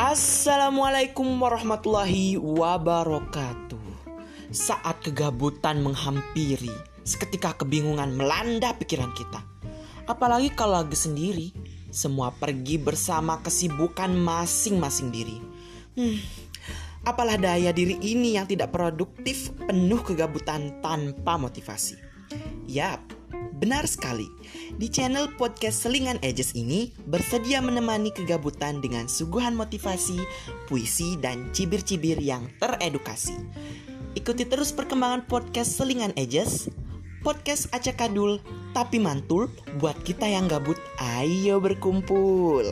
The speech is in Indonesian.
Assalamualaikum warahmatullahi wabarakatuh. Saat kegabutan menghampiri, seketika kebingungan melanda pikiran kita. Apalagi kalau lagi sendiri, semua pergi bersama kesibukan masing-masing diri. Hmm, apalah daya diri ini yang tidak produktif, penuh kegabutan tanpa motivasi. Yap, Benar sekali, di channel podcast Selingan Edges ini bersedia menemani kegabutan dengan suguhan motivasi, puisi, dan cibir-cibir yang teredukasi. Ikuti terus perkembangan podcast Selingan Edges, podcast acak kadul tapi mantul buat kita yang gabut, ayo berkumpul.